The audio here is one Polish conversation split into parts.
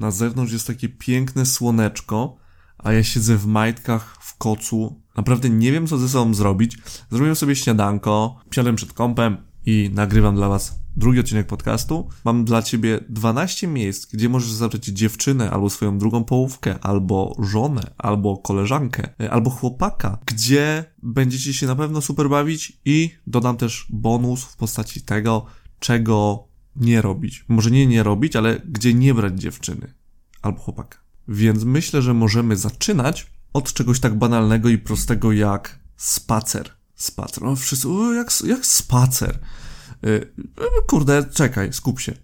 na zewnątrz jest takie piękne słoneczko, a ja siedzę w majtkach w kocu. Naprawdę nie wiem, co ze sobą zrobić. Zrobiłem sobie śniadanko, siadłem przed kąpem i nagrywam dla was drugi odcinek podcastu. Mam dla ciebie 12 miejsc, gdzie możesz zabrać dziewczynę, albo swoją drugą połówkę, albo żonę, albo koleżankę, e, albo chłopaka, gdzie będziecie się na pewno super bawić i dodam też bonus w postaci tego, czego nie robić. Może nie nie robić, ale gdzie nie brać dziewczyny albo chłopaka. Więc myślę, że możemy zaczynać od czegoś tak banalnego i prostego jak spacer. Spacer. No wszyscy, o, jak, jak spacer. Yy, kurde, czekaj, skup się.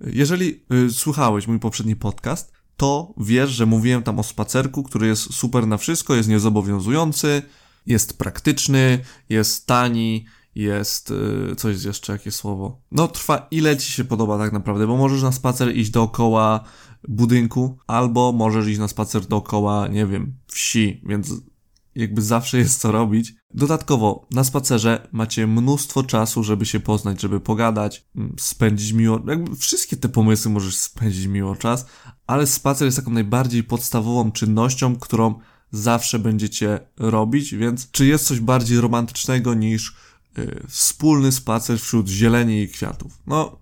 Jeżeli yy, słuchałeś mój poprzedni podcast, to wiesz, że mówiłem tam o spacerku, który jest super na wszystko, jest niezobowiązujący, jest praktyczny, jest tani, jest yy, coś jeszcze, jakie słowo. No, trwa ile ci się podoba tak naprawdę, bo możesz na spacer iść dookoła budynku, albo możesz iść na spacer dookoła, nie wiem, wsi, więc jakby zawsze jest co robić. Dodatkowo, na spacerze macie mnóstwo czasu, żeby się poznać, żeby pogadać, mm, spędzić miło, jakby wszystkie te pomysły możesz spędzić miło czas, ale spacer jest taką najbardziej podstawową czynnością, którą zawsze będziecie robić, więc czy jest coś bardziej romantycznego niż wspólny spacer wśród zieleni i kwiatów? No,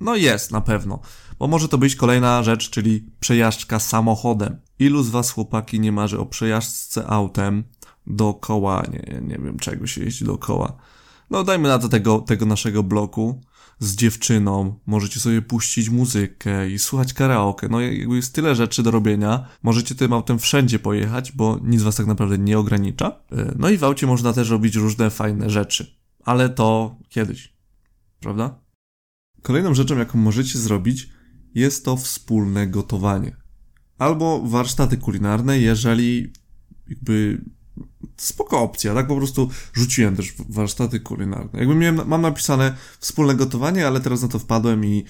no jest na pewno. Bo może to być kolejna rzecz, czyli przejażdżka samochodem. Ilu z was chłopaki nie marzy o przejażdżce autem dookoła, nie, nie wiem czego się jeździ dookoła. No dajmy na to tego, tego naszego bloku z dziewczyną, możecie sobie puścić muzykę i słuchać karaoke. No jakby jest tyle rzeczy do robienia. Możecie tym autem wszędzie pojechać, bo nic was tak naprawdę nie ogranicza. E, no i w aucie można też robić różne fajne rzeczy. Ale to kiedyś. Prawda? Kolejną rzeczą, jaką możecie zrobić, jest to wspólne gotowanie. Albo warsztaty kulinarne, jeżeli jakby spoko opcja, tak po prostu rzuciłem też warsztaty kulinarne. Jakby miałem, mam napisane wspólne gotowanie, ale teraz na to wpadłem i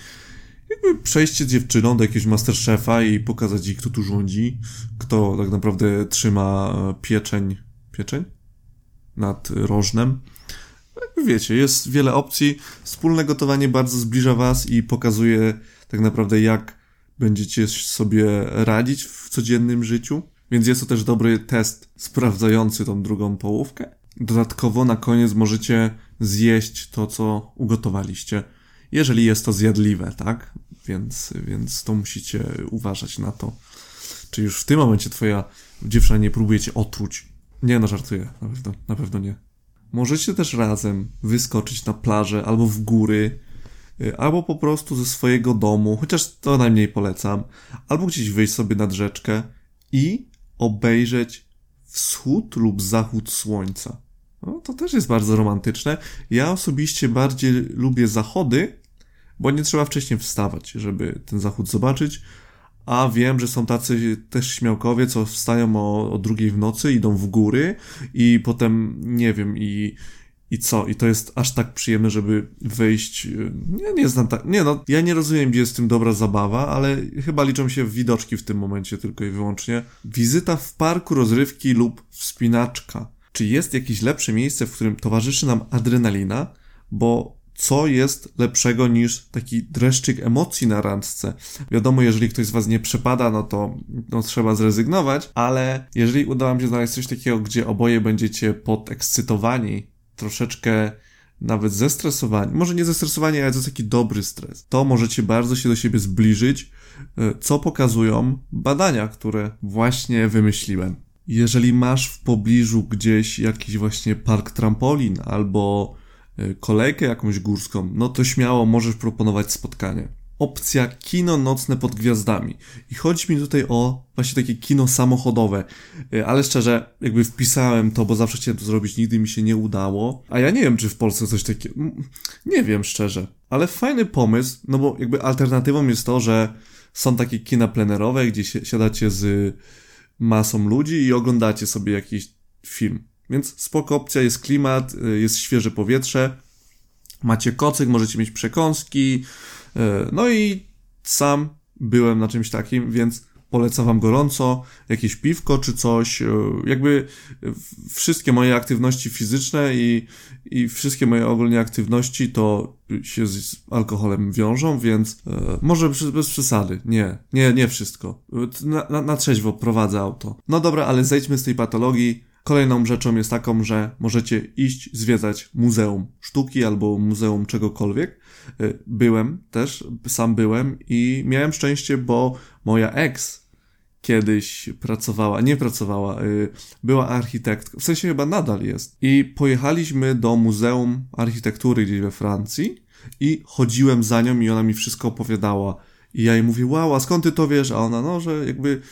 jakby przejście z dziewczyną do jakiegoś masterchefa i pokazać jej, kto tu rządzi, kto tak naprawdę trzyma pieczeń, pieczeń? Nad rożnem. Wiecie, jest wiele opcji. Wspólne gotowanie bardzo zbliża was i pokazuje tak naprawdę jak będziecie sobie radzić w codziennym życiu. Więc jest to też dobry test sprawdzający tą drugą połówkę. Dodatkowo na koniec możecie zjeść to, co ugotowaliście, jeżeli jest to zjadliwe, tak? Więc, więc to musicie uważać na to. Czy już w tym momencie twoja dziewczyna nie próbuje cię otruć? Nie, no żartuję, na pewno, na pewno nie. Możecie też razem wyskoczyć na plażę albo w góry, y, albo po prostu ze swojego domu, chociaż to najmniej polecam, albo gdzieś wyjść sobie nad rzeczkę i obejrzeć wschód lub zachód słońca. No, to też jest bardzo romantyczne. Ja osobiście bardziej lubię zachody, bo nie trzeba wcześniej wstawać, żeby ten zachód zobaczyć. A wiem, że są tacy też śmiałkowie, co wstają o, o drugiej w nocy, idą w góry i potem, nie wiem, i i co? I to jest aż tak przyjemne, żeby wyjść. Nie, nie znam tak. Nie no, ja nie rozumiem, gdzie jest w tym dobra zabawa, ale chyba liczą się widoczki w tym momencie tylko i wyłącznie. Wizyta w parku rozrywki lub wspinaczka. Czy jest jakieś lepsze miejsce, w którym towarzyszy nam adrenalina? Bo co jest lepszego niż taki dreszczyk emocji na randce. Wiadomo, jeżeli ktoś z was nie przepada, no to no, trzeba zrezygnować, ale jeżeli uda wam się znaleźć coś takiego, gdzie oboje będziecie podekscytowani troszeczkę nawet zestresowani, może nie zestresowani, ale to jest taki dobry stres, to możecie bardzo się do siebie zbliżyć, e, co pokazują badania, które właśnie wymyśliłem. Jeżeli masz w pobliżu gdzieś jakiś właśnie park trampolin albo kolejkę jakąś górską, no to śmiało możesz proponować spotkanie opcja kino nocne pod gwiazdami. I chodzi mi tutaj o właśnie takie kino samochodowe. Y, ale szczerze, jakby wpisałem to, bo zawsze chciałem to zrobić, nigdy mi się nie udało. A ja nie wiem, czy w Polsce coś takiego. Nie wiem szczerze. Ale fajny pomysł, no bo jakby alternatywą jest to, że są takie kina plenerowe, gdzie siadacie z masą ludzi i oglądacie sobie jakiś film. Więc spoko opcja, jest klimat, y, jest świeże powietrze, macie kocyk, możecie mieć przekąski, E, no i sam byłem na czymś takim, więc polecam wam gorąco, jakieś piwko czy coś, jakby wszystkie moje aktywności fizyczne i, i wszystkie moje ogólnie aktywności to się z alkoholem wiążą, więc może bez przesady, nie, nie, nie wszystko. Na, na, na trzeźwo prowadzę auto. No dobra, ale zejdźmy z tej patologii. Kolejną rzeczą jest taką, że możecie iść zwiedzać muzeum sztuki albo muzeum czegokolwiek. E, byłem też, sam byłem i miałem szczęście, bo moja ex kiedyś pracowała, nie pracowała, y, była architektką, w sensie chyba nadal jest. I pojechaliśmy do Muzeum Architektury gdzieś we Francji i chodziłem za nią i ona mi wszystko opowiadała. I ja jej mówię, wow, a skąd ty to wiesz? A ona, no, że jakby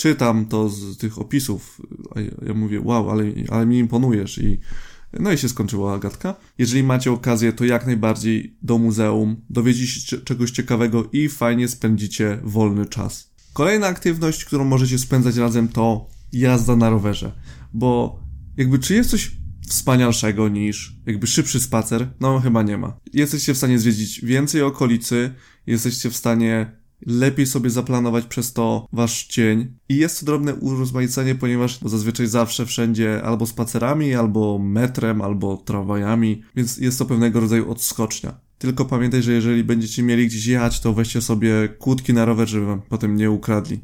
czytam to z tych opisów. A ja mówię, wow, ale, ale mi imponujesz i no i się skończyła gadka. Jeżeli macie okazję, to jak najbardziej do muzeum, dowiedzieć się czegoś ciekawego i fajnie spędzicie wolny czas. Kolejna aktywność, którą możecie spędzać razem, to jazda na rowerze. Bo jakby czy jest coś wspanialszego niż jakby szybszy spacer? No chyba nie ma. Jesteście w stanie zwiedzić więcej okolicy, jesteście w stanie lepiej sobie zaplanować przez to wasz dzień. I jest to drobne urozmaicenie, ponieważ zazwyczaj zawsze wszędzie albo spacerami, albo metrem, albo tramwajami, więc jest to pewnego rodzaju odskocznia. Tylko pamiętaj, że jeżeli będziecie mieli gdzieś jechać, to weźcie sobie kłódki na rower, żeby wam potem nie ukradli.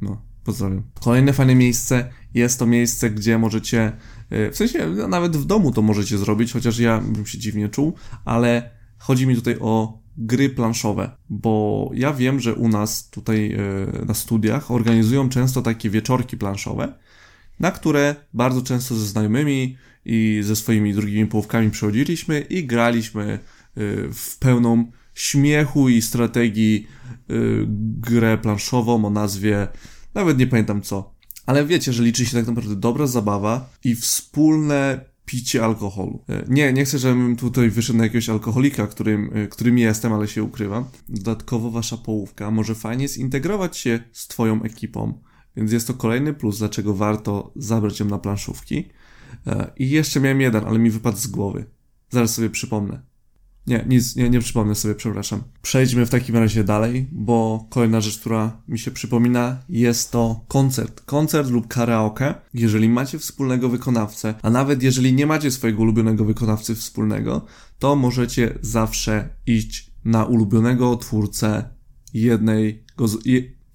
No, pozdrawiam. Kolejne fajne miejsce jest to miejsce, gdzie możecie, e, w sensie no, nawet w domu to możecie zrobić, chociaż ja bym się dziwnie czuł, ale chodzi mi tutaj o gry planszowe, bo ja wiem, że u nas tutaj e, na studiach organizują często takie wieczorki planszowe, na które bardzo często ze znajomymi i ze swoimi drugimi połówkami przychodziliśmy i graliśmy Y, w pełną śmiechu i strategii y, grę planszową o nazwie, nawet nie pamiętam co. Ale wiecie, że liczy się tak naprawdę dobra zabawa i wspólne picie alkoholu. Y, nie, nie chcę, żebym tutaj wyszedł na jakiegoś alkoholika, którym, którym jestem, ale się ukrywam. Dodatkowo wasza połówka może fajnie zintegrować się z twoją ekipą, więc jest to kolejny plus, dlaczego warto zabrać ją na planszówki. I jeszcze miałem jeden, ale mi wypadł z głowy. Zaraz sobie przypomnę. Nie, nic, nie, nie przypomnę sobie, przepraszam. Przejdźmy w takim razie dalej, bo kolejna rzecz, która mi się przypomina, jest to koncert. Koncert lub karaoke. Jeżeli macie wspólnego wykonawcę, a nawet jeżeli nie macie swojego ulubionego wykonawcy wspólnego, to możecie zawsze iść na ulubionego twórcę jednej,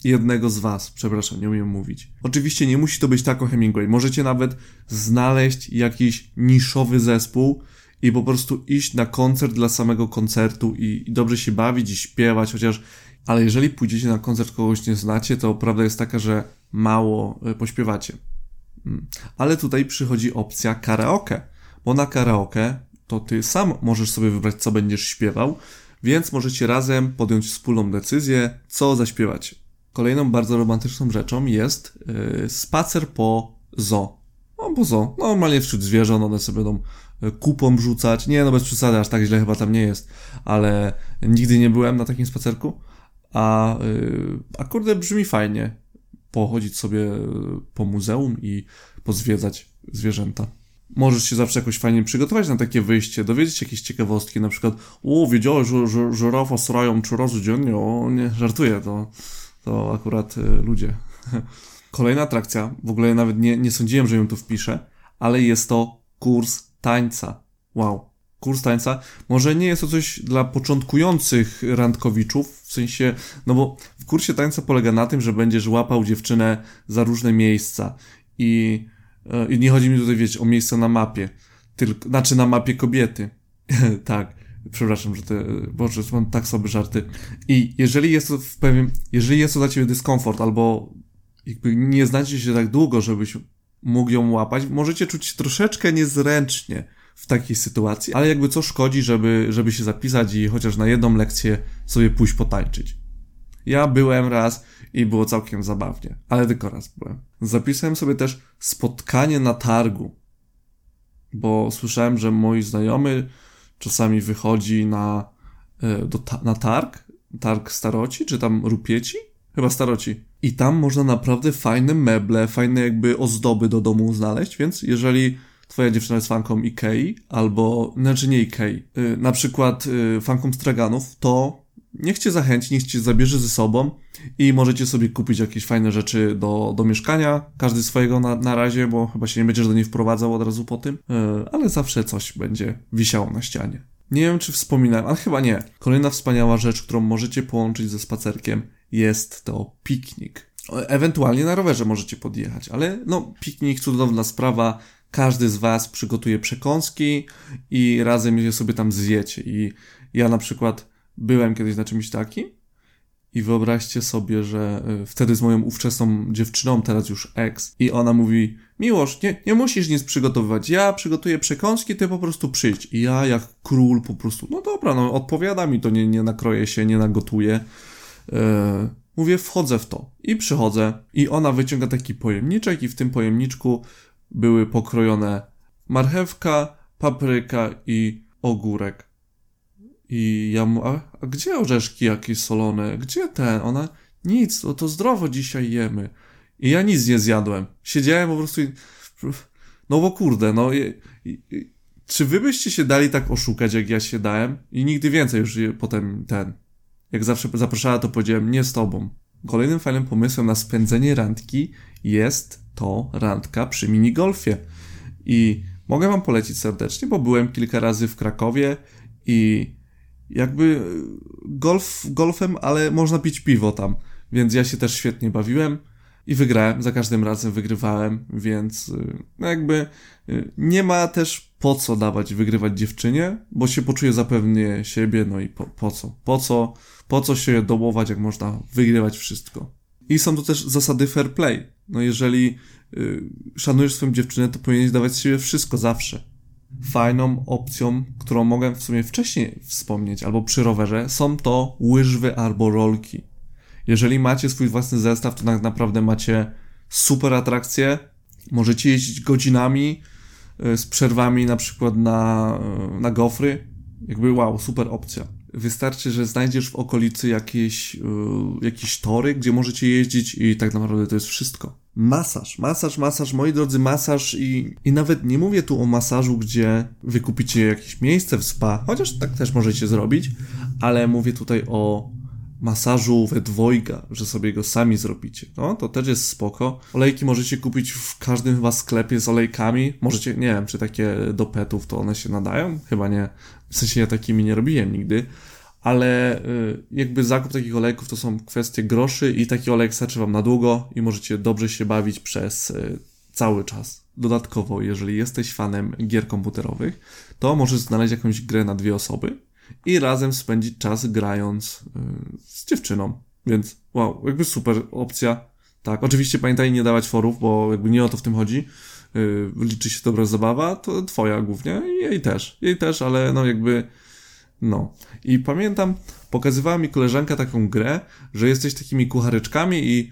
jednego z was. Przepraszam, nie umiem mówić. Oczywiście nie musi to być tako Hemingway. Możecie nawet znaleźć jakiś niszowy zespół, i po prostu iść na koncert dla samego koncertu i, i dobrze się bawić i śpiewać, chociaż ale jeżeli pójdziecie na koncert kogoś nie znacie, to prawda jest taka, że mało e, pośpiewacie. Mm. Ale tutaj przychodzi opcja karaoke, bo na karaoke to ty sam możesz sobie wybrać, co będziesz śpiewał, więc możecie razem podjąć wspólną decyzję, co zaśpiewać. Kolejną bardzo romantyczną rzeczą jest yy, spacer po zoo. No, po zoo. Normalnie wśród zwierząt one sobie będą kupą rzucać. Nie, no bez przesady, aż tak źle chyba tam nie jest, ale nigdy nie byłem na takim spacerku. A, yy, a kurde, brzmi fajnie pochodzić sobie po muzeum i pozwiedzać zwierzęta. Możesz się zawsze jakoś fajnie przygotować na takie wyjście, dowiedzieć jakieś ciekawostki, na przykład o, wiedziałeś, że, że żyrafa srają trzy razy dziennie, o nie, żartuję, to, to akurat y, ludzie. Kolejna atrakcja, w ogóle nawet nie, nie sądziłem, że ją tu wpiszę, ale jest to kurs tańca. Wow. Kurs tańca. Może nie jest to coś dla początkujących randkowiczów, w sensie, no bo w kursie tańca polega na tym, że będziesz łapał dziewczynę za różne miejsca i, e, i nie chodzi mi tutaj, wiecie, o miejsca na mapie, tylko, znaczy na mapie kobiety. tak. Przepraszam, że te, boże, mam tak sobie żarty. I jeżeli jest to w pewien, jeżeli jest to dla ciebie dyskomfort, albo jakby nie znacie się tak długo, żebyś mógł ją łapać, możecie czuć troszeczkę niezręcznie w takiej sytuacji, ale jakby co szkodzi, żeby, żeby się zapisać i chociaż na jedną lekcję sobie pójść potańczyć. Ja byłem raz i było całkiem zabawnie, ale tylko raz byłem. Zapisałem sobie też spotkanie na targu, bo słyszałem, że moi znajomy czasami wychodzi na, e, do, na targ, targ staroci, czy tam rupieci? Chyba staroci. I tam można naprawdę fajne meble, fajne jakby ozdoby do domu znaleźć, więc jeżeli twoja dziewczyna jest fanką Ikei, albo, znaczy nie Ikei, yy, na przykład yy, fanką straganów, to niech cię zachęci, niech cię zabierze ze sobą i możecie sobie kupić jakieś fajne rzeczy do, do mieszkania, każdy swojego na, na razie, bo chyba się nie będziesz do niej wprowadzał od razu po tym, yy, ale zawsze coś będzie wisiało na ścianie. Nie wiem, czy wspominałem, ale chyba nie. Kolejna wspaniała rzecz, którą możecie połączyć ze spacerkiem, jest to piknik. Ewentualnie na rowerze możecie podjechać, ale no, piknik, cudowna sprawa. Każdy z Was przygotuje przekąski i razem je sobie tam zjecie. I ja na przykład byłem kiedyś na czymś takim i wyobraźcie sobie, że y, wtedy z moją ówczesną dziewczyną, teraz już ex, i ona mówi: Miłosz, nie, nie musisz nic przygotowywać. Ja przygotuję przekąski, ty po prostu przyjdź. I ja, jak król, po prostu, no dobra, no odpowiada mi to, nie, nie nakroję się, nie nagotuję. Yy, mówię, wchodzę w to. I przychodzę, i ona wyciąga taki pojemniczek, i w tym pojemniczku były pokrojone marchewka, papryka i ogórek. I ja mu, a, a gdzie orzeszki jakieś solone? Gdzie ten? Ona, nic, to, to zdrowo dzisiaj jemy. I ja nic nie zjadłem. Siedziałem po prostu i, no bo kurde, no i, i, czy wy byście się dali tak oszukać, jak ja się dałem? I nigdy więcej już potem ten, jak zawsze zapraszała, to powiedziałem, nie z tobą. Kolejnym fajnym pomysłem na spędzenie randki jest to randka przy minigolfie. I mogę wam polecić serdecznie, bo byłem kilka razy w Krakowie i jakby golf golfem, ale można pić piwo tam. Więc ja się też świetnie bawiłem i wygrałem. Za każdym razem wygrywałem, więc y, no jakby y, nie ma też po co dawać wygrywać dziewczynie, bo się poczuje zapewnie siebie, no i po, po co? Po co? Po co się dołować, jak można wygrywać wszystko? I są to też zasady fair play. No jeżeli y, szanujesz swoją dziewczynę, to powinieneś dawać z siebie wszystko zawsze fajną opcją, którą mogę w sumie wcześniej wspomnieć, albo przy rowerze, są to łyżwy albo rolki. Jeżeli macie swój własny zestaw, to tak naprawdę macie super atrakcje. Możecie jeździć godzinami y, z przerwami na przykład na, y, na gofry. Jakby wow, super opcja. Wystarczy, że znajdziesz w okolicy jakieś, yy, jakieś tory, gdzie możecie jeździć i tak naprawdę to jest wszystko. Masaż, masaż, masaż, moi drodzy, masaż i, i nawet nie mówię tu o masażu, gdzie wykupicie jakieś miejsce w spa, chociaż tak też możecie zrobić, ale mówię tutaj o masażu we dwojga, że sobie go sami zrobicie. No, to też jest spoko. Olejki możecie kupić w każdym chyba sklepie z olejkami. Możecie, nie wiem, czy takie do petów to one się nadają? Chyba nie. W sensie ja takimi nie robiłem nigdy. Ale y, jakby zakup takich olejków to są kwestie groszy i taki olejek starczy wam na długo i możecie dobrze się bawić przez y, cały czas. Dodatkowo, jeżeli jesteś fanem gier komputerowych, to możesz znaleźć jakąś grę na dwie osoby i razem spędzić czas grając yy, z dziewczyną. Więc wow, jakby super opcja. Tak, oczywiście pamiętaj nie dawać forów, bo jakby nie o to w tym chodzi. Yy, liczy się dobra zabawa, to twoja głównie i jej też. Jej też, ale no jakby no. I pamiętam, pokazywała mi koleżanka taką grę, że jesteś takimi kucharyczkami i,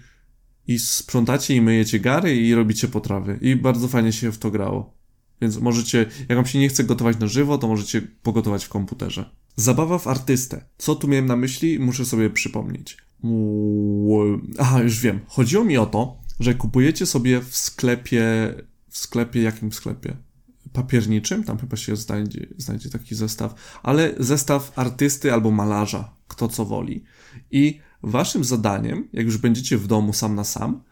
i sprzątacie i myjecie gary i robicie potrawy. I bardzo fajnie się w to grało. Więc możecie, jak wam się nie chce gotować na żywo, to możecie pogotować w komputerze. Zabawa w artystę. Co tu miałem na myśli? Muszę sobie przypomnieć. Aha, już wiem. Chodziło mi o to, że kupujecie sobie w sklepie, w sklepie, jakim sklepie? Papierniczym, tam chyba się znajdzie, znajdzie taki zestaw, ale zestaw artysty albo malarza, kto co woli. I waszym zadaniem, jak już będziecie w domu sam na sam,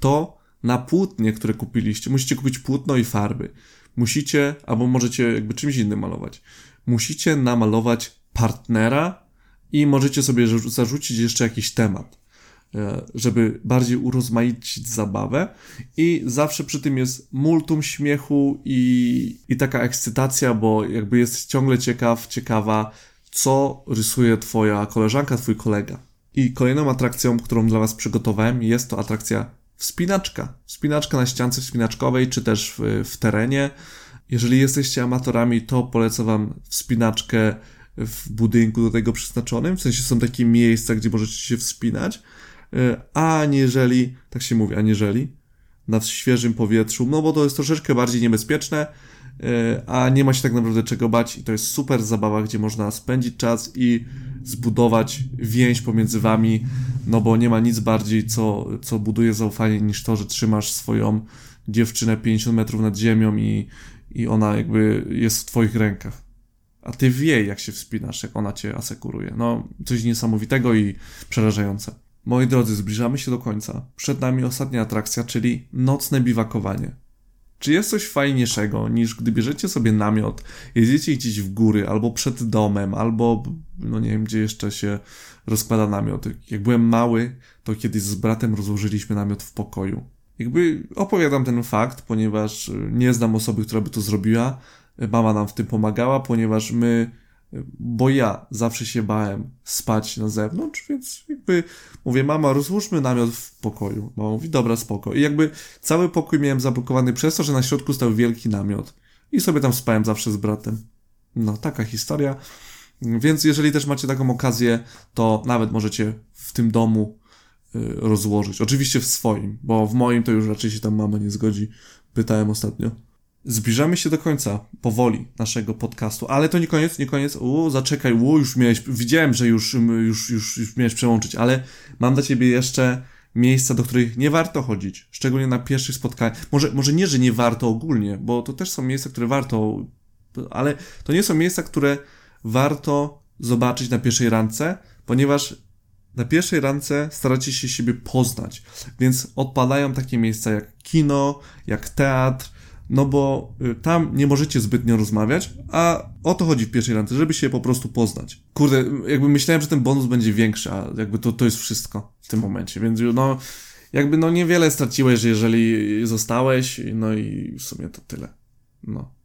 to na płótnie, które kupiliście, musicie kupić płótno i farby. Musicie, albo możecie jakby czymś innym malować musicie namalować partnera i możecie sobie zarzucić jeszcze jakiś temat, e, żeby bardziej urozmaicić zabawę i zawsze przy tym jest multum śmiechu i, i taka ekscytacja, bo jakby jest ciągle ciekaw, ciekawa, co rysuje twoja koleżanka, twój kolega. I kolejną atrakcją, którą dla was przygotowałem, jest to atrakcja wspinaczka. Wspinaczka na ściance wspinaczkowej, czy też w, w terenie. Jeżeli jesteście amatorami, to polecam wam wspinaczkę w budynku do tego przeznaczonym. W sensie są takie miejsca, gdzie możecie się wspinać. E, aniżeli, tak się mówi, aniżeli, na świeżym powietrzu, no bo to jest troszeczkę bardziej niebezpieczne, e, a nie ma się tak naprawdę czego bać i to jest super zabawa, gdzie można spędzić czas i zbudować więź pomiędzy wami, no bo nie ma nic bardziej, co, co buduje zaufanie niż to, że trzymasz swoją dziewczynę 50 metrów nad ziemią i i ona jakby jest w twoich rękach. a ty w jej, jak się wspinasz, jak ona cię asekuruje. No, coś niesamowitego i przerażające. Moi drodzy, zbliżamy się do końca. Przed nami ostatnia atrakcja, czyli nocne biwakowanie. Czy jest coś fajniejszego niż gdy bierzecie sobie namiot, jedziecie gdzieś w góry, albo przed domem, albo no nie wiem, gdzie jeszcze się rozkłada namiot. Jak byłem mały, to kiedyś z bratem rozłożyliśmy namiot w pokoju. Jakby opowiadam ten fakt, ponieważ nie znam osoby, która by to zrobiła. Mama nam w tym pomagała, ponieważ my bo ja zawsze się bałem spać na zewnątrz, więc jakby mówię, mama, rozłóżmy namiot w pokoju. Mama mówi, dobra, spoko. I jakby cały pokój miałem zablokowany przez to, że na środku stał wielki namiot. I sobie tam spałem zawsze z bratem. No, taka historia. Więc jeżeli też macie taką okazję, to nawet możecie w tym domu y, rozłożyć. Oczywiście w swoim, bo w moim to już raczej się tam mama nie zgodzi. Pytałem ostatnio. Zbliżamy się do końca, powoli, naszego podcastu, ale to nie koniec, nie koniec. U, zaczekaj, u, już miałeś, widziałem, że już, już, już, już miałeś przełączyć, ale mam dla ciebie jeszcze miejsca, do których nie warto chodzić, szczególnie na pierwszych spotkaniach. Może, może nie, że nie warto ogólnie, bo to też są miejsca, które warto, ale to nie są miejsca, które warto zobaczyć na pierwszej randce, ponieważ na pierwszej randce staracie się siebie poznać, więc odpadają takie miejsca jak kino, jak teatr, no bo y, tam nie możecie zbytnio rozmawiać, a o to chodzi w pierwszej randce, żeby się po prostu poznać. Kurde, jakby myślałem, że ten bonus będzie większy, a jakby to, to jest wszystko w tym momencie, więc no, jakby no niewiele straciłeś, jeżeli zostałeś, no i w sumie to tyle. No.